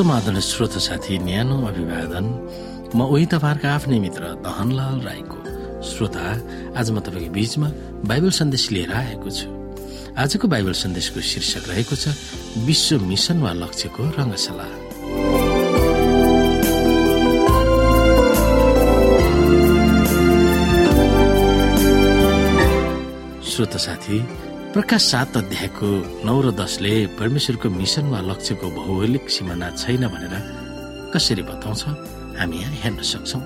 समाधान श्रोत साथी न्यानो अभिवादन। म उही तपाईँहरूको आफ्नै मित्र दहनलाल राईको श्रोता आज म तपाईँको बीचमा बाइबल सन्देश लिएर आएको छु। आजको बाइबल सन्देशको शीर्षक रहेको छ विश्व मिसन वा लक्ष्यको रङ्गशाला। श्रोत साथी प्रकाश सात अध्यायको नौ र दसले परमेश्वरको मिसन वा लक्ष्यको भौगोलिक सिमाना छैन भनेर कसरी बताउँछ? हामी यहाँ हेर्न सक्छौ।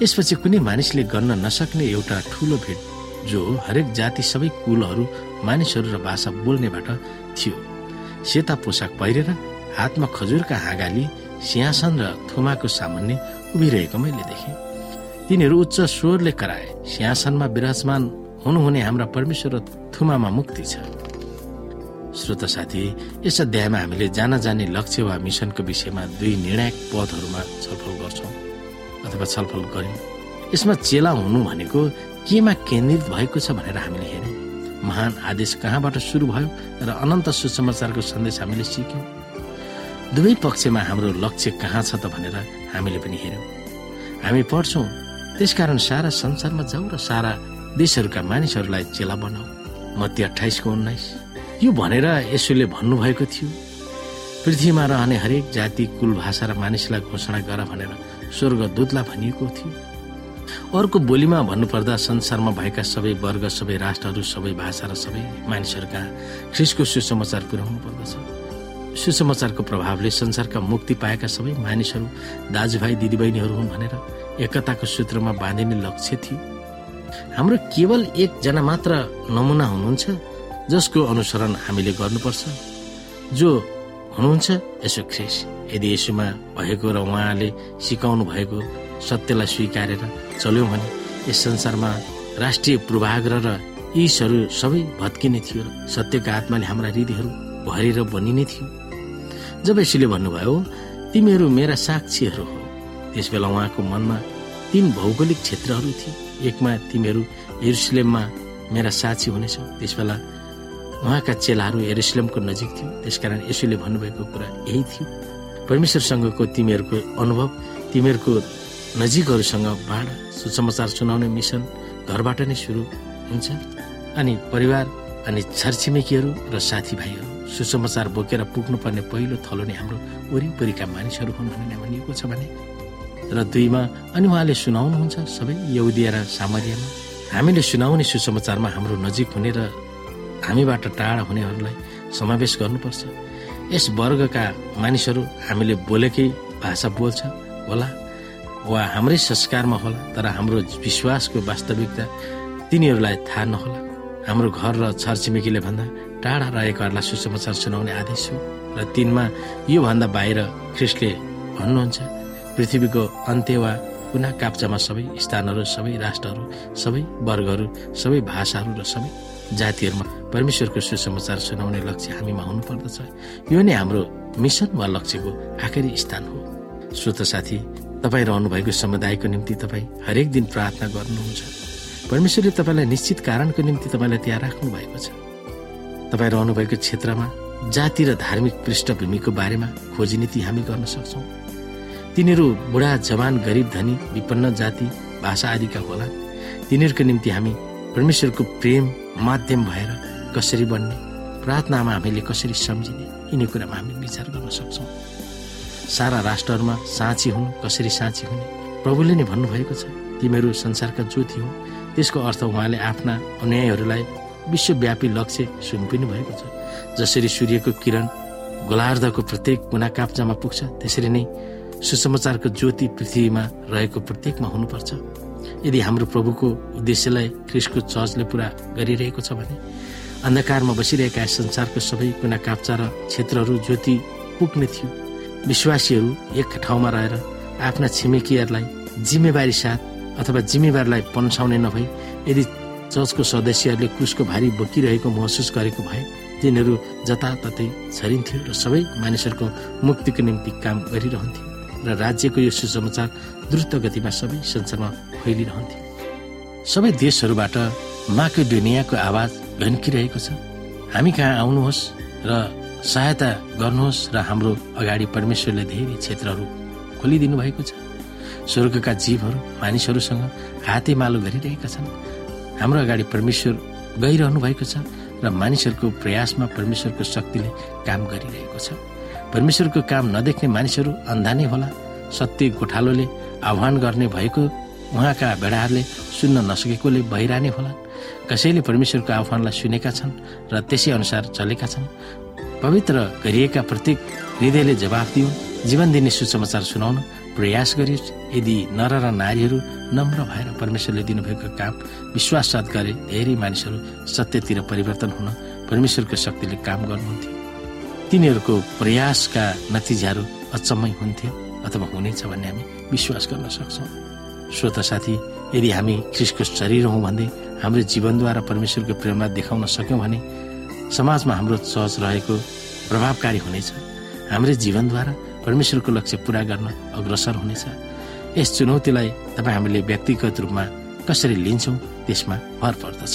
यसपछि कुनै मानिसले गर्न नसक्ने एउटा ठूलो भेट जो हरेक जाति सबै कुलहरू मानिसहरू र भाषा बोल्नेबाट थियो। सेता पोसाक पहिरेर हातमा खजुरका हाँगाली सिंहासन र थुमाको सामान्य उभिरहेको मैले देखेँ। तिनीहरू उच्च स्वरले कराए सिंहासनमा विराजमान हुनुहुने हाम्रा परमेश्वर र थुमामा मुक्ति छ। श्रोत साथी यस अध्यायमा हामीले जान जाने लक्ष्य वा मिसनको विषयमा दुई निर्णायक पदहरूमा छलफल गर्छौँ अथवा छलफल गर्यौँ यसमा चेला हुनु भनेको केमा केन्द्रित भएको छ भनेर हामीले हेर्यौँ महान आदेश कहाँबाट सुरु भयो र अनन्त सुसमाचारको सन्देश हामीले सिक्यौँ। दुवै पक्षमा हाम्रो लक्ष्य कहाँ छ त भनेर हामीले पनि हेर्यौँ हामी पढ्छौँ त्यसकारण सारा संसारमा जाउँ र सारा देशहरूका मानिसहरूलाई चेला बनाऊ। मत्ती अठाइसको उन्नाइस। यो भनेर यसोले भन्नुभएको थियो। पृथ्वीमा रहने हरेक जाति कुल भाषा र मानिसलाई घोषणा गर भनेर स्वर्ग दूतलाई भनिएको थियो। अर्को बोलीमा भन्नुपर्दा संसारमा भएका सबै वर्ग सबै राष्ट्रहरू सबै भाषा र सबै मानिसहरूका ख्रिसको सुसमाचार पुर्याउनु पर्दछ सुसमाचारको प्रभावले संसारका मुक्ति पाएका सबै मानिसहरू दाजुभाइ दिदीबहिनीहरू हुन् भनेर एकताको सूत्रमा बाँधिने लक्ष्य थियो। हाम्रो केवल एकजना मात्र नमुना हुनुहुन्छ जसको अनुसरण हामीले गर्नुपर्छ। जो हुनुहुन्छ यसो ख्रिस यदि यसोमा भएको र उहाँले सिकाउनु भएको सत्यलाई स्वीकारेर चल्यौँ भने यस संसारमा राष्ट्रिय पूर्वाग्रह र यीशहरू सबै भत्किने थियो सत्यका आत्माले हाम्रा हृदयहरू भरेर बनिने थियो। जब यसले भन्नुभयो तिमीहरू मेरा साक्षीहरू हो त्यस बेला उहाँको मनमा तीन भौगोलिक क्षेत्रहरू थिए। एकमा तिमीहरू एरुसलेममा मेरा साक्षी हुनेछौ। त्यसबेला उहाँका चेलाहरू एरुसलेमको नजिक थियो त्यसकारण यसोले भन्नुभएको कुरा यही थियो। परमेश्वरसँगको तिमीहरूको अनुभव तिमीहरूको नजिकहरूसँग बाँड सुसमाचार सुनाउने मिसन घरबाट नै सुरु हुन्छ। अनि परिवार अनि छरछिमेकीहरू र साथीभाइहरू सुसमाचार बोकेर पुग्नुपर्ने पहिलो थलो नै हाम्रो वरिपरिका मानिसहरू हुन् भन्ने भनिएको छ भने र दुईमा अनि उहाँले सुनाउनुहुन्छ सबै यौदिया र सामरियामा हामीले सुनाउने सुसमाचारमा हाम्रो नजिक हुने र हामीबाट टाढा हुनेहरूलाई समावेश गर्नुपर्छ। यस वर्गका मानिसहरू हामीले बोलेकै भाषा बोल्छ होला वा हाम्रै संस्कारमा होला तर हाम्रो विश्वासको वास्तविकता तिनीहरूलाई थाहा नहोला। हाम्रो घर र छरछिमेकीले भन्दा टाढा रहेकाहरूलाई सुसमाचार सुनाउने आदेश हो। र तिनमा योभन्दा बाहिर ख्रिस्टले भन्नुहुन्छ पृथ्वीको अन्त्य वा कुना काप्चामा सबै स्थानहरू सबै राष्ट्रहरू सबै वर्गहरू सबै भाषाहरू र सबै जातिहरूमा परमेश्वरको सुसमाचार सुनाउने लक्ष्य हामीमा हुनुपर्दछ। यो नै हाम्रो मिसन वा लक्ष्यको आखिरी स्थान हो। श्रोत साथी तपाईँ रहनु भएको समुदायको निम्ति तपाईँ हरेक दिन प्रार्थना गर्नुहुन्छ। परमेश्वरले तपाईँलाई निश्चित कारणको निम्ति तपाईँलाई त्यहाँ राख्नु भएको छ। तपाईँ रहनुभएको क्षेत्रमा जाति र धार्मिक पृष्ठभूमिको बारेमा खोजनीति हामी गर्न सक्छौँ। तिनीहरू बुढा जवान गरिब धनी विपन्न जाति भाषा आदिका होला। तिनीहरूको निम्ति हामी परमेश्वरको प्रेम माध्यम भएर कसरी बन्ने प्रार्थनामा हामीले कसरी सम्झिने यिनी कुरामा हामी विचार गर्न सक्छौँ। सारा राष्ट्रहरूमा साँची हुनु कसरी साँची हुने? प्रभुले नै भन्नुभएको छ तिमीहरू संसारका ज्योति हो त्यसको अर्थ उहाँले आफ्ना अन्यायहरूलाई विश्वव्यापी लक्ष्य सुम्पिनु भएको छ। जसरी सूर्यको किरण गोलार्धको प्रत्येक कुना काप्चामा पुग्छ त्यसरी नै सुसमाचारको ज्योति पृथ्वीमा रहेको प्रत्येकमा हुनुपर्छ। यदि हाम्रो प्रभुको उद्देश्यलाई ख्रिसको चर्चले पुरा गरिरहेको छ भने अन्धकारमा बसिरहेका संसारको सबै कुना काप्चा र क्षेत्रहरू ज्योति पुग्ने थियो। विश्वासीहरू एक ठाउँमा रहेर आफ्ना छिमेकीहरूलाई जिम्मेवारी साथ अथवा जिम्मेवारीलाई पन्साउने नभई यदि चर्चको सदस्यहरूले क्रुसको भारी बोकिरहेको महसुस गरेको भए तिनीहरू जताततै छरिन्थ्यो र सबै मानिसहरूको मुक्तिको निम्ति काम गरिरहन्थ्यो। र राज्यको यो सुसमाचार द्रुत गतिमा सबै संसारमा फैलिरहन्थ्यो। सबै देशहरूबाट माके दुनियाँको आवाज घन्किरहेको छ। हामी कहाँ आउनुहोस् र सहायता गर्नुहोस् र हाम्रो अगाडि परमेश्वरले धेरै क्षेत्रहरू खोलिदिनु भएको छ। स्वर्गका जीवहरू मानिसहरूसँग हातेमालो गरिरहेका छन्। हाम्रो अगाडि परमेश्वर गइरहनु भएको छ र मानिसहरूको प्रयासमा परमेश्वरको शक्तिले काम गरिरहेको छ। परमेश्वरको काम नदेख्ने मानिसहरू अन्धा नै होला। सत्य गोठालोले आह्वान गर्ने भएको उहाँका भेडाहरूले सुन्न नसकेकोले बहिराने होला। कसैले परमेश्वरको आह्वानलाई सुनेका छन् र त्यसै अनुसार चलेका छन्। पवित्र गरिएका प्रत्येक हृदयले जवाफ दिउन् जीवन दिने सुसमाचार सुनाउन प्रयास गरियोस्। यदि नर र नारीहरू नम्र भएर परमेश्वरले दिनुभएको काम विश्वाससाथ गरे धेरै मानिसहरू सत्यतिर परिवर्तन हुन परमेश्वरको शक्तिले काम गर्नुहुन्थ्यो। तिनीहरूको प्रयासका नतिजाहरू अचम्मै हुन्थ्यो अथवा हुनेछ भन्ने हामी विश्वास गर्न सक्छौँ। श्रोता साथी यदि हामी ख्रिसको शरीर हौँ भन्दै हाम्रो जीवनद्वारा परमेश्वरको प्रेमलाई देखाउन सक्यौँ भने समाजमा हाम्रो चर्च रहेको प्रभावकारी हुनेछ। हाम्रो जीवनद्वारा परमेश्वरको लक्ष्य पूरा गर्न अग्रसर हुनेछ। यस चुनौतीलाई तपाईँ हामीले व्यक्तिगत रूपमा कसरी लिन्छौँ त्यसमा भर पर्दछ।